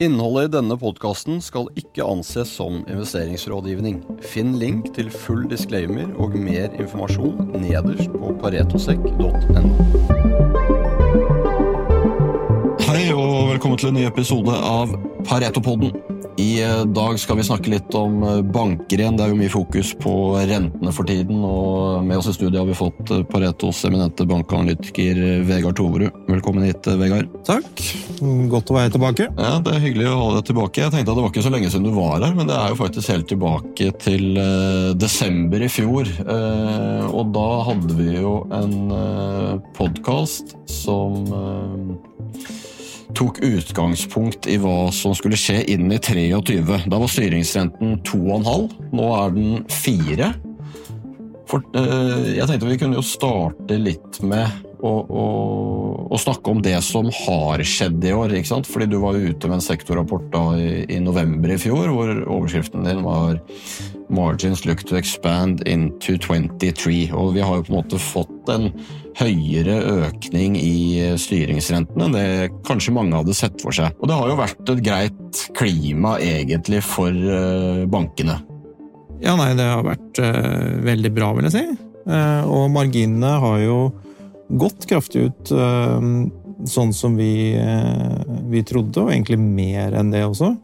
Innholdet i denne podkasten skal ikke anses som investeringsrådgivning. Finn link til full disclaimer og mer informasjon nederst på paretosekk.no. Hei og velkommen til en ny episode av Paretopodden. I eh, dag skal vi snakke litt om eh, banker igjen. Det er jo mye fokus på rentene for tiden. og Med oss i studiet har vi fått eh, Paretos eminente bankanalytiker Vegard Toverud. Velkommen hit, Vegard. Takk. Godt å være tilbake. Ja, Det er hyggelig å ha deg tilbake. Jeg tenkte at Det var ikke så lenge siden du var her, men det er jo faktisk helt tilbake til desember i fjor. Og da hadde vi jo en podkast som tok utgangspunkt i hva som skulle skje inn i 23. Da var styringsrenten 2,5. Nå er den 4. For, eh, jeg tenkte vi kunne jo starte litt med å, å, å, snakke om det som har skjedd i år. ikke sant? Fordi du var jo ute med en sektorrapport da i, i november i fjor, hvor overskriften din var 'Margins look to expand into 23'. Og vi har jo på en måte fått en høyere økning i styringsrenten enn det kanskje mange hadde sett for seg. Og det har jo vært et greit klima egentlig for eh, bankene. Ja, nei, det har vært uh, veldig bra, vil jeg si. Uh, og marginene har jo gått kraftig ut, uh, sånn som vi, vi, trodde, og egentlig mer enn det også.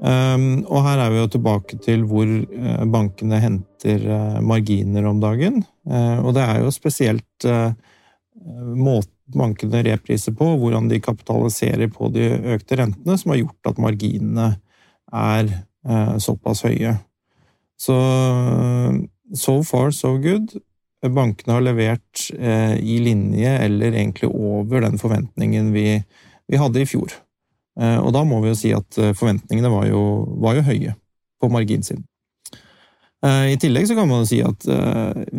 Um, og her er vi jo tilbake til hvor bankene henter marginer om dagen. Eh, og det er jo spesielt eh, måten bankene repriser på, hvordan de kapitaliserer på de økte rentene, som har gjort at marginene er eh, såpass høye. Så so far, so good. Bankene har levert i linje, eller egentlig over den forventningen vi, vi hadde i fjor. Og da må vi jo si at forventningene var jo, var jo høye på marginsiden. Eh, I tillegg så kan man jo si at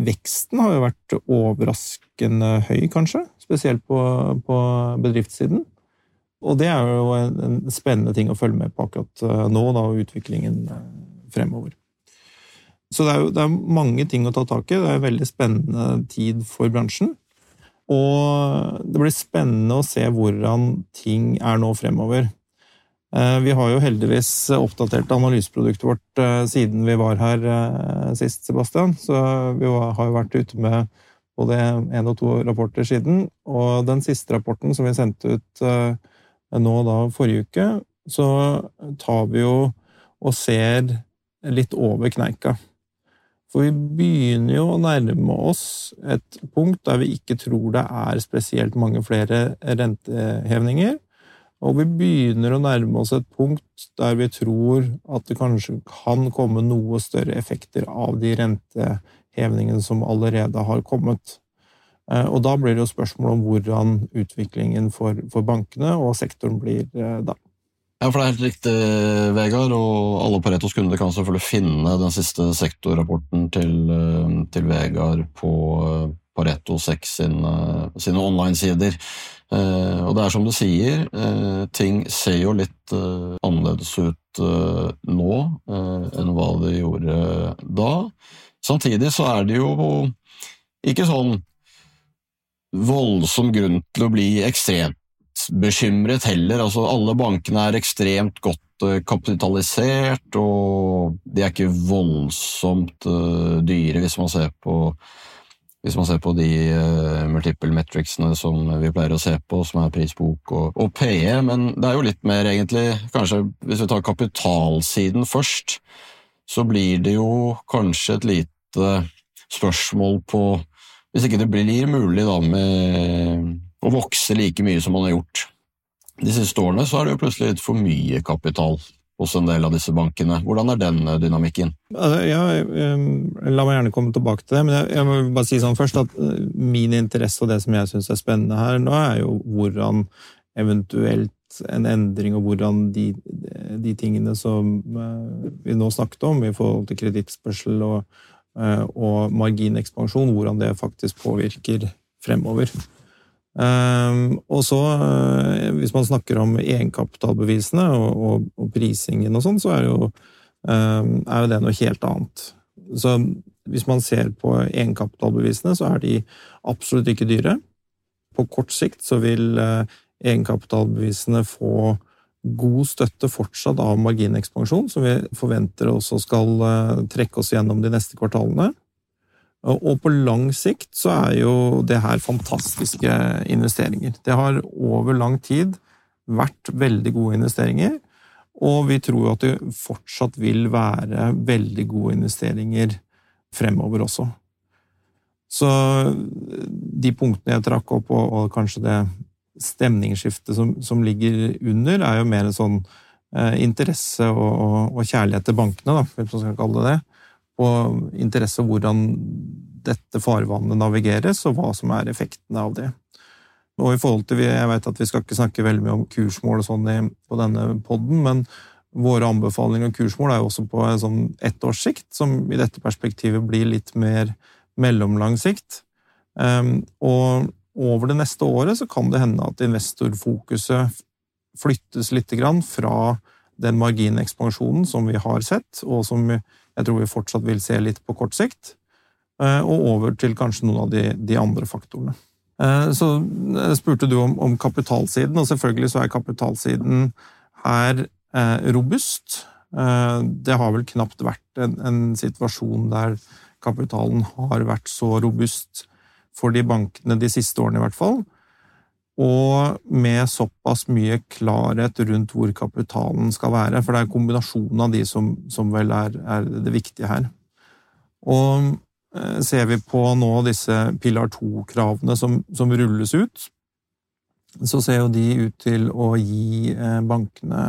veksten har jo vært overraskende høy, kanskje. Spesielt på, på bedriftssiden. Og det er jo en, en, spennende ting å følge med på akkurat nå, da, og utviklingen fremover. Så det er jo det er mange ting å ta tak i. Det er en veldig spennende tid for bransjen. Og det blir spennende å se hvordan ting er nå fremover. Eh, vi har jo heldigvis oppdatert analyseproduktet vårt eh, siden vi var her eh, sist, Sebastian. Så vi har jo vært ute med både én og to rapporter siden. Og den siste rapporten som vi sendte ut nå da forrige uke, så tar vi jo og ser litt over kneika. For vi begynner jo å nærme oss et punkt der vi ikke tror det er spesielt mange flere rentehevninger. Og vi begynner å nærme oss et punkt der vi tror at det kanskje kan komme noe større effekter av de rentehevningene som allerede har kommet. Eh, og da blir det jo spørsmål om hvordan utviklingen for, for bankene og sektoren blir eh, da. Ja, for det er helt riktig, Vegard, og alle Paretos kunder kan selvfølgelig finne den siste sektorrapporten til, eh, til Vegard på Pareto 6 sine, sine online-sider. Eh, og det er som du sier, eh, ting ser jo litt eh, annerledes ut nå enn hva det gjorde da. Samtidig så er det jo ikke sånn voldsom grunn til å bli ekstremt bekymret heller. Altså, alle bankene er ekstremt godt kapitalisert, og de er ikke voldsomt dyre hvis man ser på man ser på de uh, multiple metricsene som vi pleier å se på, som er prisbok og, og PE, men det er jo litt mer, egentlig, kanskje hvis vi tar kapitalsiden først, så blir det jo kanskje et lite spørsmål på Hvis ikke det blir mulig da med å vokse like mye som man har gjort de siste årene, så er det jo plutselig litt for mye kapital hos en del av disse bankene. Hvordan er den eh, dynamikken? Ja, la meg gjerne komme tilbake til det, men jeg, må bare si sånn først at eh, min interesse og det som jeg syns er spennende her nå, er jo hvordan eventuelt en endring, og hvordan de, de tingene som eh, vi nå snakket om i forhold til kredittspørsel og, og marginekspansjon, hvordan det faktisk påvirker fremover. Um, og så, uh, hvis man snakker om egenkapitalbevisene og, og, og, prisingen og sånn, så er jo, um, er jo, det noe helt annet. Så hvis man ser på egenkapitalbevisene, så er de absolutt ikke dyre. På kort sikt så vil uh, egenkapitalbevisene få god støtte fortsatt av marginekspansjon, som vi forventer også skal eh, trekke oss gjennom de neste kvartalene. Og på lang sikt så er jo det her fantastiske investeringer. Det har over lang tid vært veldig gode investeringer, og vi tror at det fortsatt vil være veldig gode investeringer fremover også. Så de punktene jeg trakk opp, og, kanskje det stemningsskiftet som, som, ligger under, er jo mer en sånn eh, interesse og, og, og, kjærlighet til bankene, da, hvis man skal kalle det det. Og interesse hvordan dette farvannet navigeres, og hva som er effektene av det. Og i forhold til, Jeg vet at vi skal ikke snakke veldig mye om kursmål og sånn på denne poden, men våre anbefalinger og kursmål er jo også på en sånn ettårssikt, som i dette perspektivet blir litt mer mellomlang sikt. Um, og over det neste året så kan det hende at investorfokuset flyttes litt fra den marginekspansjonen som vi har sett, og som jeg tror vi fortsatt vil se litt på kort sikt, eh, og over til kanskje noen av de, de andre faktorene. Eh, så eh, spurte du om, om, kapitalsiden, og selvfølgelig så er kapitalsiden her robust. Det har vel knapt vært en, en situasjon der kapitalen har vært så robust for de bankene de siste årene, i hvert fall. Og med såpass mye klarhet rundt hvor kapitalen skal være. For det er kombinasjonen av de som, som vel er, er, det viktige her. Og eh, ser vi på nå disse pilar 2-kravene som, som, rulles ut, så ser jo de ut til å gi eh, bankene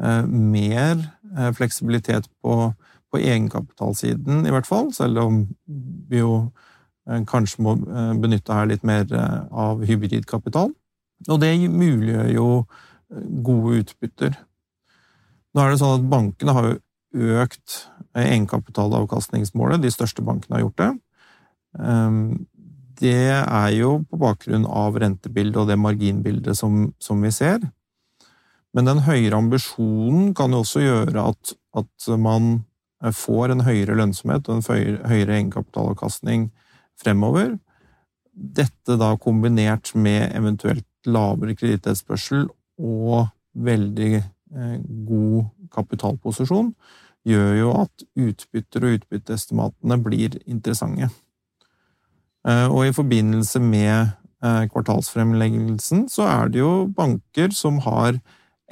eh, mer fleksibilitet på, på egenkapitalsiden, i hvert fall, selv om vi jo kanskje må eh, benytte her litt mer eh, av hybridkapital. Og det muliggjør jo gode utbytter. Nå er det sånn at bankene har jo økt egenkapitalavkastningsmålet. De største bankene har gjort det. Ehm, det er jo på bakgrunn av rentebildet og det marginbildet som, som vi ser. Men den høyere ambisjonen kan jo også gjøre at, at man får en høyere lønnsomhet og en høyere egenkapitalavkastning fremover. Dette da kombinert med eventuelt lavere kredittetterspørsel og veldig eh, god kapitalposisjon, gjør jo at utbytter og utbytteestimatene blir interessante. Eh, og i forbindelse med eh, kvartalsfremleggelsen så er det jo banker som har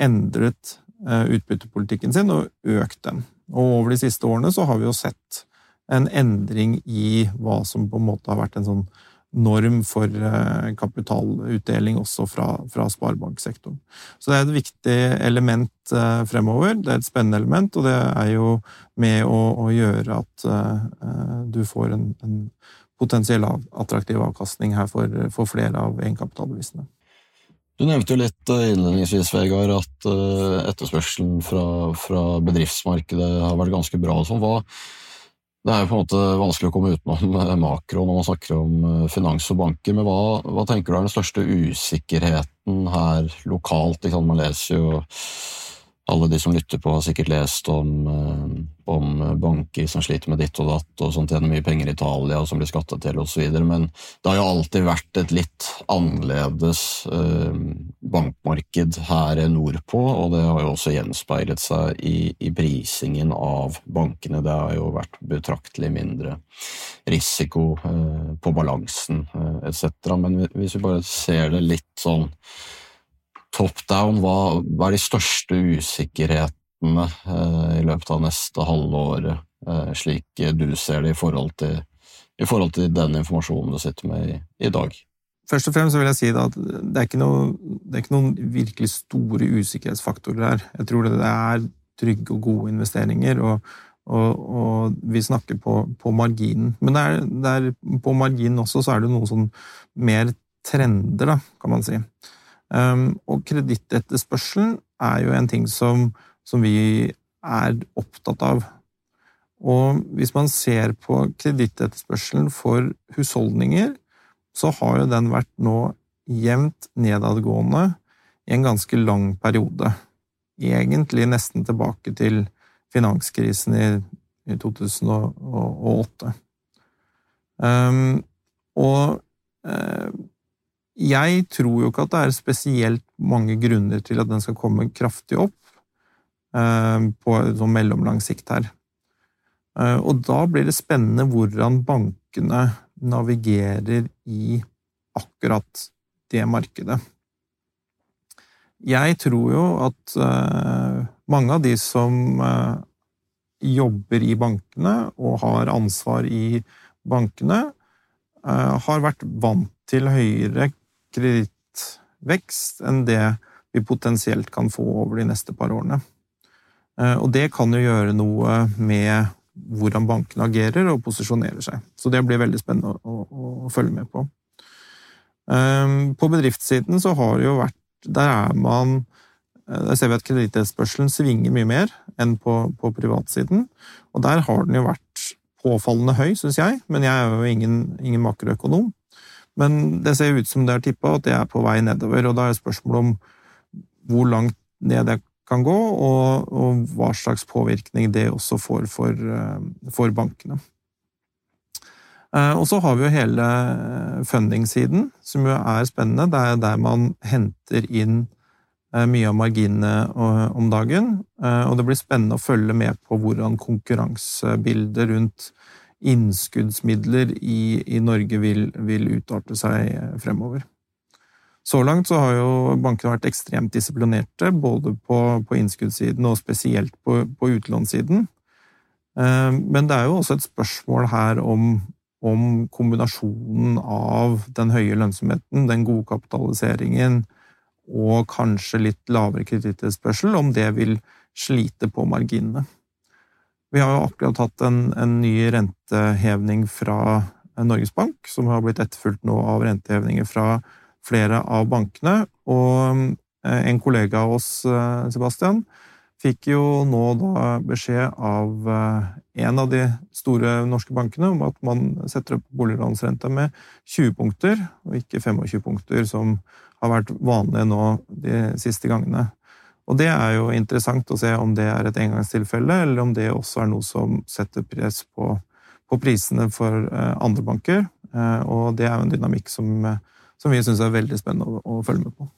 endret utbyttepolitikken sin og økt den. Og over de siste årene så har vi jo sett en endring i hva som på en måte har vært en sånn norm for eh, kapitalutdeling også fra, fra sparebanksektoren. Så det er et viktig element eh, fremover. Det er et spennende element, og det er jo med å, å gjøre at uh, du får en, en potensiell attraktiv avkastning her for, for flere av egenkapitalbevisene. Du nevnte jo litt innledningsvis, Vegard, at etterspørselen fra, fra bedriftsmarkedet har vært ganske bra. Sånn. Hva, det er jo på en måte vanskelig å komme utenom eh, makro når man snakker om eh, finans og banker, men hva, hva tenker du er den største usikkerheten her lokalt? Man leser jo alle de som lytter på, har sikkert lest om, eh, om banker som sliter med ditt og datt, og som tjener mye penger i Italia, og som blir skattet til osv. Men det har jo alltid vært et litt annerledes eh, bankmarked her nordpå, og det har jo også gjenspeilet seg i, i, prisingen av bankene. Det har jo vært betraktelig mindre risiko eh, på balansen etc. Men hvis vi bare ser det litt sånn top down, hva, hva, er de største usikkerhetene eh, i løpet av neste halvåret, eh, slik du ser det i forhold, til, i forhold til den informasjonen du sitter med i, i dag? Først og fremst vil jeg si at det er, noe, det er ikke noen virkelig store usikkerhetsfaktorer her. Jeg tror det er trygge og gode investeringer, og, og, og vi snakker på, på marginen. Men det er, det er, på marginen også så er det noen sånn mer trender, da, kan man si. Um, og kredittetterspørselen er jo en ting som, som, vi er opptatt av. Og hvis man ser på kredittetterspørselen for husholdninger, så har jo den vært nå jevnt nedadgående i en ganske lang periode. Egentlig nesten tilbake til finanskrisen i, i 2008. Um, og Jeg tror jo ikke at det er spesielt mange grunner til at den skal komme kraftig opp eh, på sånn mellomlang sikt her. Eh, og da blir det spennende hvordan bankene navigerer i akkurat det markedet. Jeg tror jo at uh, mange av de som jobber i bankene og har ansvar i bankene, har vært vant til høyere kredittvekst enn det vi potensielt kan få over de neste par årene. Og det kan jo gjøre noe med hvordan bankene agerer og posisjonerer seg. Så det blir veldig spennende å, å, å følge med på. På bedriftssiden så har det jo vært der er man eh, Der ser vi at kredittetterspørselen svinger mye mer enn på, på privatsiden. Og der har den jo vært påfallende høy, syns jeg, men jeg er jo ingen, ingen makroøkonom. Men det ser ut som det er tippa at det er på vei nedover, og da er det spørsmål om hvor langt ned det kan gå, og, og hva slags påvirkning det også får for, eh, for bankene. Eh, og så har vi jo hele funding-siden, som jo er spennende. Det er der man henter inn eh, mye av marginene om dagen. Og det blir spennende å følge med på hvordan konkurransebildet rundt innskuddsmidler i, i Norge vil, vil, utarte seg fremover. Så langt så har jo bankene vært ekstremt disiplinerte, både på, på innskuddssiden og spesielt på, på utlånssiden. Men det er jo også et spørsmål her om om kombinasjonen av den høye lønnsomheten, den gode kapitaliseringen og kanskje litt lavere kredittetterspørsel, om det vil slite på marginene. Vi har jo akkurat hatt en, en, ny rentehevning fra Norges Bank, som har blitt etterfulgt nå av rentehevninger fra flere av bankene. Og eh, en kollega av oss, eh, Sebastian, fikk jo nå da beskjed av eh, en av de store norske bankene om at man setter opp boliglånsrenta med 20 punkter, og ikke 25 punkter, som har vært vanlig nå de siste gangene. Og det er jo interessant å se om det er et engangstilfelle, eller om det også er noe som setter press på, på prisene for eh, andre banker. Eh, og det er jo en dynamikk som, som vi syns er veldig spennende å, å følge med på.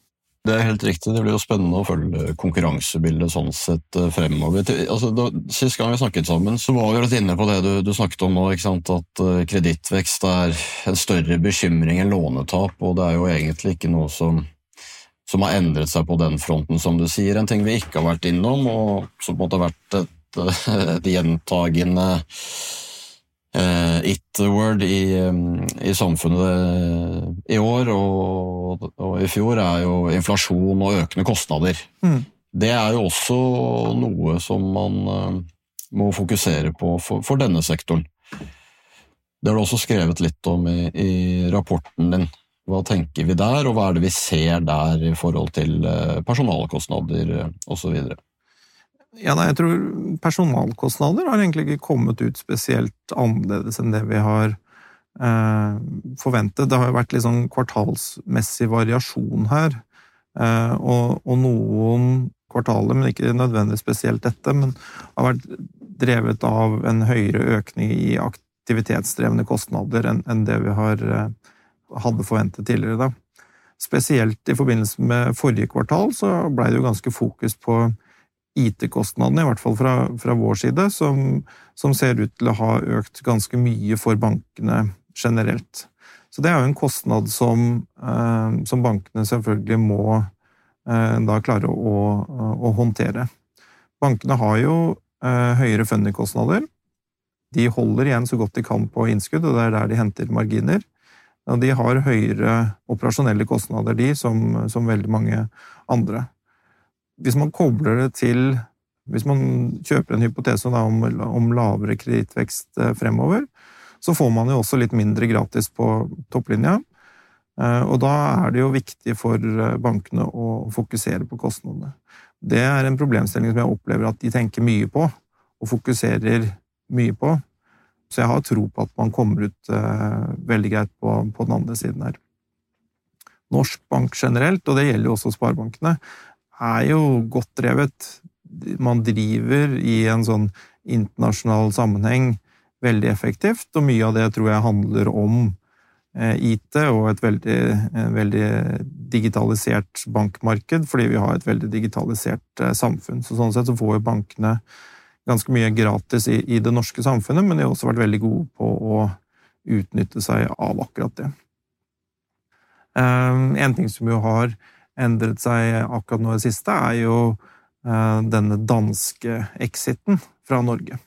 Det er helt riktig. Det blir jo spennende å følge konkurransebildet sånn sett eh, fremover. Altså, da, sist gang vi snakket sammen, så var vi litt inne på det du, du snakket om nå. At kredittvekst er en større bekymring enn lånetap. Og det er jo egentlig ikke noe som, som, har endret seg på den fronten, som du sier. En ting vi ikke har vært innom, og som på en måte har vært et, et gjentagende uh, it-word i, i, samfunnet i år og, og, i fjor, er jo inflasjon og økende kostnader. Mm. Det er jo også noe som man må fokusere på for, for, denne sektoren. Det har du også skrevet litt om i, i rapporten din. Hva tenker vi der, og hva er det vi ser der i forhold til uh, personalkostnader osv.? Ja, nei, jeg tror personalkostnader har egentlig ikke kommet ut spesielt annerledes enn det vi har eh, forventet. Det har jo vært litt sånn kvartalsmessig variasjon her. Eh, og, og, noen kvartaler, men ikke nødvendigvis spesielt dette, men har vært drevet av en høyere økning i aktivitetsdrevne kostnader enn, enn det vi har, eh, hadde forventet tidligere. Da. Spesielt i forbindelse med forrige kvartal så blei det jo ganske fokus på IT-kostnadene, i hvert fall fra, fra vår side, som, som, ser ut til å ha økt ganske mye for bankene generelt. Så det er jo en kostnad som, eh, som bankene selvfølgelig må eh, da klare å, å, håndtere. Bankene har jo eh, høyere fundingkostnader. De holder igjen så godt de kan på innskudd, og det er der de henter marginer. Og de har høyere operasjonelle kostnader, de, som, som veldig mange andre hvis man kobler det til Hvis man kjøper en hypotese om, om, lavere kredittvekst eh, fremover, så får man jo også litt mindre gratis på topplinja. Eh, og da er det jo viktig for eh, bankene å fokusere på kostnadene. Det er en problemstilling som jeg opplever at de tenker mye på, og fokuserer mye på. Så jeg har tro på at man kommer ut veldig greit på, på den andre siden her. Norsk bank generelt, og det gjelder jo også sparebankene, er jo godt drevet. Man driver i en sånn internasjonal sammenheng veldig effektivt, og mye av det tror jeg handler om IT og et veldig, veldig, digitalisert bankmarked, fordi vi har et veldig digitalisert samfunn. Så sånn sett så får jo bankene ganske mye gratis i, i, det norske samfunnet, men de har også vært veldig gode på å utnytte seg av akkurat det. Um, en ting som jo har endret seg akkurat nå i det siste, er jo uh, denne danske exiten fra Norge.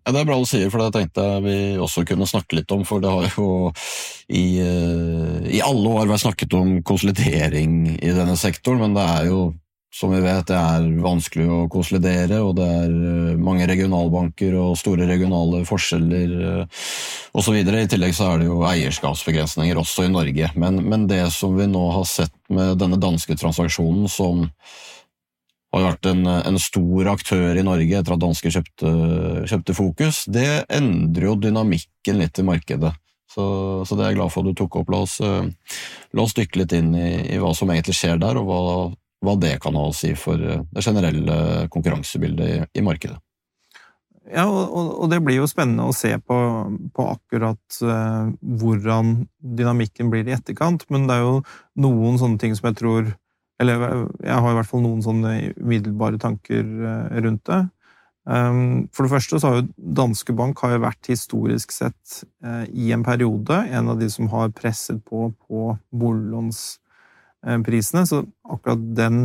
Ja, Det er bra du sier, for det tenkte jeg vi også kunne snakke litt om. For det har jo i, uh, i alle år vært snakket om konsolidering i denne sektoren, men det er jo som vi vet, det er vanskelig å konsolidere, og det er eh, mange regionalbanker og store regionale forskjeller eh, osv. I tillegg så er det jo eierskapsbegrensninger også i Norge. Men, men, det som vi nå har sett med denne danske transaksjonen, som har vært en, en stor aktør i Norge etter at dansker kjøpte, kjøpte Fokus, det endrer jo dynamikken litt i markedet. Så, så, det er jeg glad for at du tok opp. La oss, eh, la oss dykke litt inn i, i, hva som egentlig skjer der, og hva hva det kan ha å si for eh, det generelle konkurransebildet i, i markedet. Ja, og, og, det blir jo spennende å se på, på akkurat uh, hvordan dynamikken blir i etterkant, men det er jo noen sånne ting som jeg tror Eller jeg har i hvert fall noen sånne umiddelbare tanker uh, rundt det. Um, for det første så har jo Danske Bank har jo vært historisk sett uh, i en periode en av de som har presset på på boliglåns Eh, prisene, så akkurat den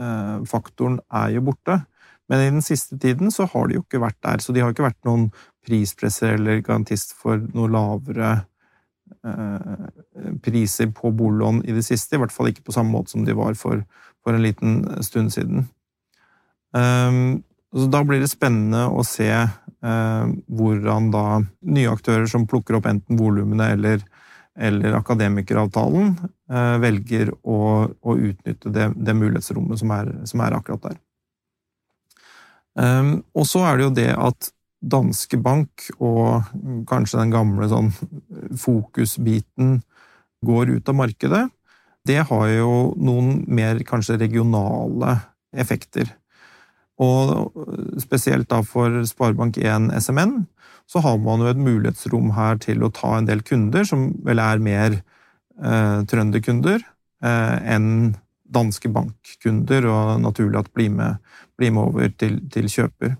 eh, faktoren er jo borte. Men i den siste tiden så har de jo ikke vært der, så de har ikke vært noen prispresser eller garantist for noe lavere eh, priser på boliglån i det siste, i hvert fall ikke på samme måte som de var for, for en liten stund siden. Så da blir det spennende å se hvordan da nye aktører som plukker opp enten volumene eller eller akademikeravtalen eh, velger å, å utnytte det, det mulighetsrommet som er, som er, akkurat der. Um, og så er det jo det at Danske Bank og kanskje den gamle sånn fokusbiten går ut av markedet. Det har jo noen mer kanskje regionale effekter. Og spesielt da for Sparebank1 SMN så har man jo et mulighetsrom her til å ta en del kunder som vel er mer eh, trønderkunder eh, enn danske bankkunder, og naturlig at bli med, bli med over til, til kjøper.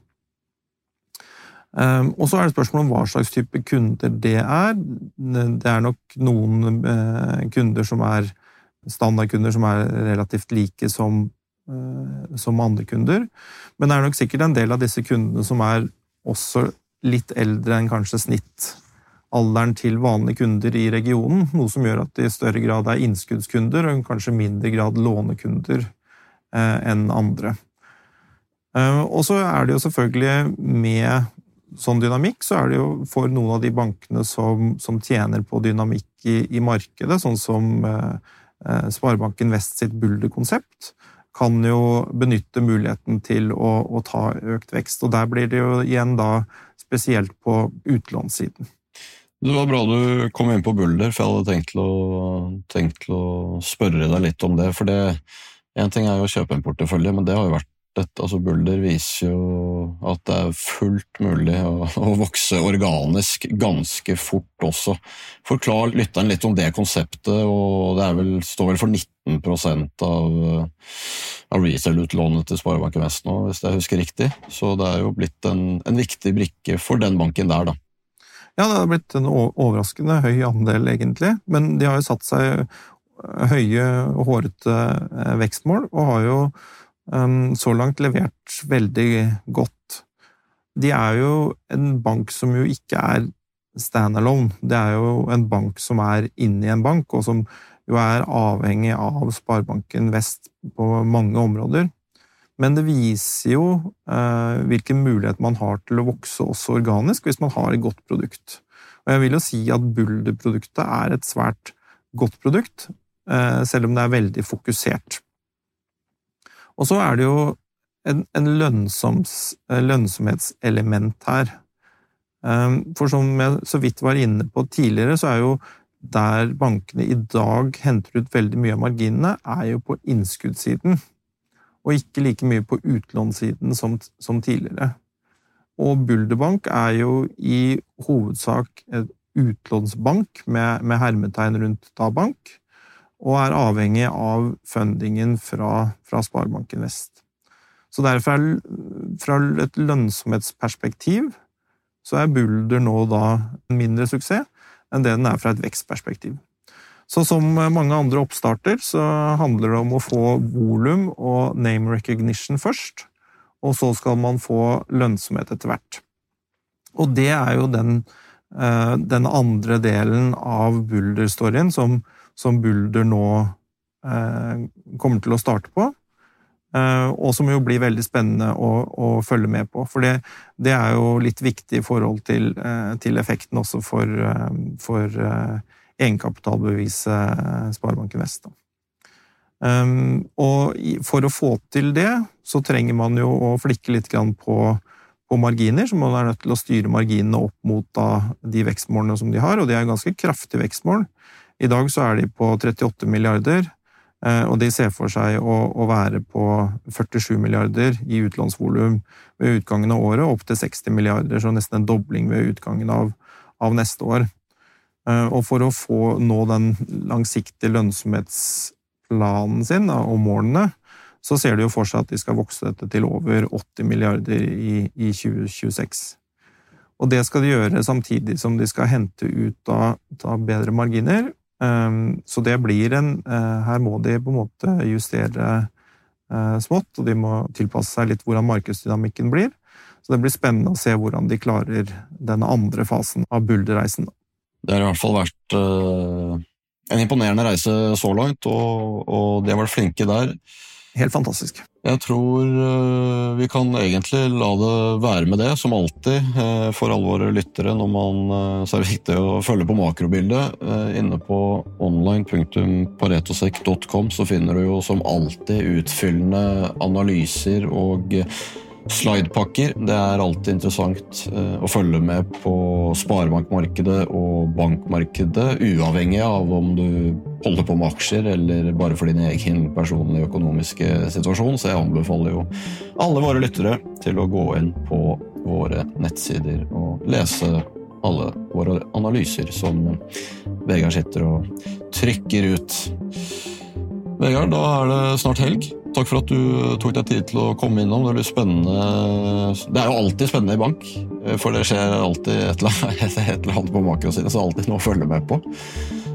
Um, og så er det spørsmål om hva slags type kunder det er. Det er nok noen uh, kunder som er standardkunder som er relativt like som, som andre kunder. Men det er nok sikkert en del av disse kundene som er også litt eldre enn kanskje snittalderen til vanlige kunder i regionen, noe som gjør at det i større grad er innskuddskunder og kanskje mindre grad lånekunder eh, enn andre. Eh, og så er det jo selvfølgelig med sånn dynamikk, så er det jo for noen av de bankene som, som tjener på dynamikk i, i, markedet, sånn som eh, eh Sparebanken Vest sitt Bulder-konsept, kan jo benytte muligheten til å, å, ta økt vekst. Og der blir det jo igjen da spesielt på utlånssiden. Det var bra du kom inn på Bulder, for jeg hadde tenkt til, å, tenkt å, spørre deg litt om det. For det, én ting er jo å kjøpe en portefølje, men det har jo vært dette. Altså Bulder viser jo at det er fullt mulig å, å vokse organisk ganske fort også. Forklar lytteren litt om det konseptet, og det vel, står vel for 19 av av resale-utlånet til Sparebanken Vest nå, hvis jeg husker riktig. Så det er jo blitt en, en, viktig brikke for den banken der, da. Ja, det har blitt en overraskende høy andel, egentlig. Men de har jo satt seg høye og hårete eh, vekstmål, og har jo um, så langt levert veldig godt. De er jo en bank som jo ikke er standalone. Det er jo en bank som er inni en bank, og som jo er avhengig av Sparebanken Vest på mange områder. Men det viser jo eh, hvilken mulighet man har til å vokse også organisk, hvis man har et godt produkt. Og jeg vil jo si at Bulder-produktet er et svært godt produkt, eh, selv om det er veldig fokusert. Og så er det jo en, en lønnsoms, eh, lønnsomhetselement her. Eh, for som jeg så vidt var inne på tidligere, så er jo der bankene i dag henter ut veldig mye av marginene, er jo på innskuddssiden, og ikke like mye på utlånssiden som, som tidligere. Og Bulderbank er jo i hovedsak et, utlånsbank med, med hermetegn rundt da bank, og er avhengig av fundingen fra, fra Sparebanken Vest. Så derfor, fra et lønnsomhetsperspektiv, så er Bulder nå da en mindre suksess enn det den er fra et vekstperspektiv. Så som mange andre oppstarter, så handler det om å få volum og name recognition først, og så skal man få lønnsomhet etter hvert. Og det er jo den, eh, den andre delen av Bulder-storyen som, som Bulder nå eh, kommer til å starte på. Eh, og som jo blir veldig spennende å, å følge med på. For det, det, er jo litt viktig i forhold til, eh, til effekten også for, eh, for egenkapitalbeviset Sparebanken Vest. Um, og for å få til det, så trenger man jo å flikke litt på, på marginer, så man er nødt til å styre marginene opp mot da, de vekstmålene som de har, og de er ganske kraftige vekstmål. I dag så er de på 38 milliarder, og de ser for seg å, å være på 47 milliarder i utlånsvolum ved utgangen av året, opp til 60 milliarder, så nesten en dobling ved utgangen av, av neste år. Eh, og for å få nå den langsiktige lønnsomhetsplanen sin og målene, så ser de jo for seg at de skal vokse dette til over 80 milliarder i, i 2026. Og det skal de gjøre samtidig som de skal hente ut da, da bedre marginer, så det blir en eh, Her må de på en måte justere eh, smått, og de må tilpasse seg litt hvordan markedsdynamikken blir. Så det blir spennende å se hvordan de klarer den andre fasen av Bulder-reisen. Det har i hvert fall vært uh, en imponerende reise så langt, og, og de har vært flinke der. Helt fantastisk. Jeg tror uh, vi kan egentlig la det være med det, som alltid uh, for alle våre lyttere når man uh, Så er det viktig å følge på makrobildet. Inne på online.paretosek.com så finner du jo som alltid utfyllende analyser og Slidepakker. Det er alltid interessant eh, å følge med på sparebankmarkedet og bankmarkedet, uavhengig av om du holder på med aksjer eller bare for din egen personlige økonomiske situasjon. Så jeg anbefaler jo alle våre lyttere til å gå inn på våre nettsider og lese alle våre analyser som Vegard sitter og trykker ut. Vegard, da er det snart helg. Takk for at du tok deg tid til å komme innom. Det blir spennende. Det er jo alltid spennende i bank, for det skjer alltid et eller annet på makrosiden, er alltid noe å følge med på.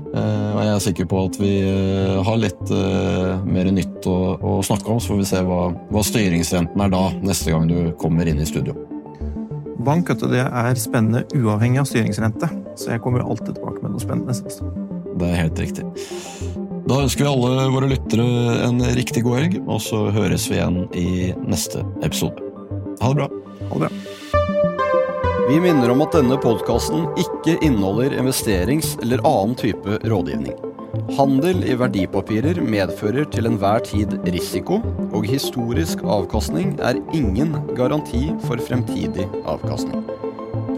Eh, og jeg er sikker på at vi eh, har litt eh, mer nytt å, å snakke om, så får vi se hva, hva styringsrenten er da, neste gang du kommer inn i studio. Bank det er spennende uavhengig av styringsrente, så jeg kommer alltid tilbake med noe spennende. Det er helt riktig. Da ønsker vi alle våre lyttere en riktig god helg, og så høres vi igjen i neste episode. Ha det bra. Ha det bra. Vi minner om at denne podkasten ikke inneholder investerings- eller annen type rådgivning. Handel i verdipapirer medfører til enhver tid risiko, og historisk avkastning er ingen garanti for fremtidig avkastning.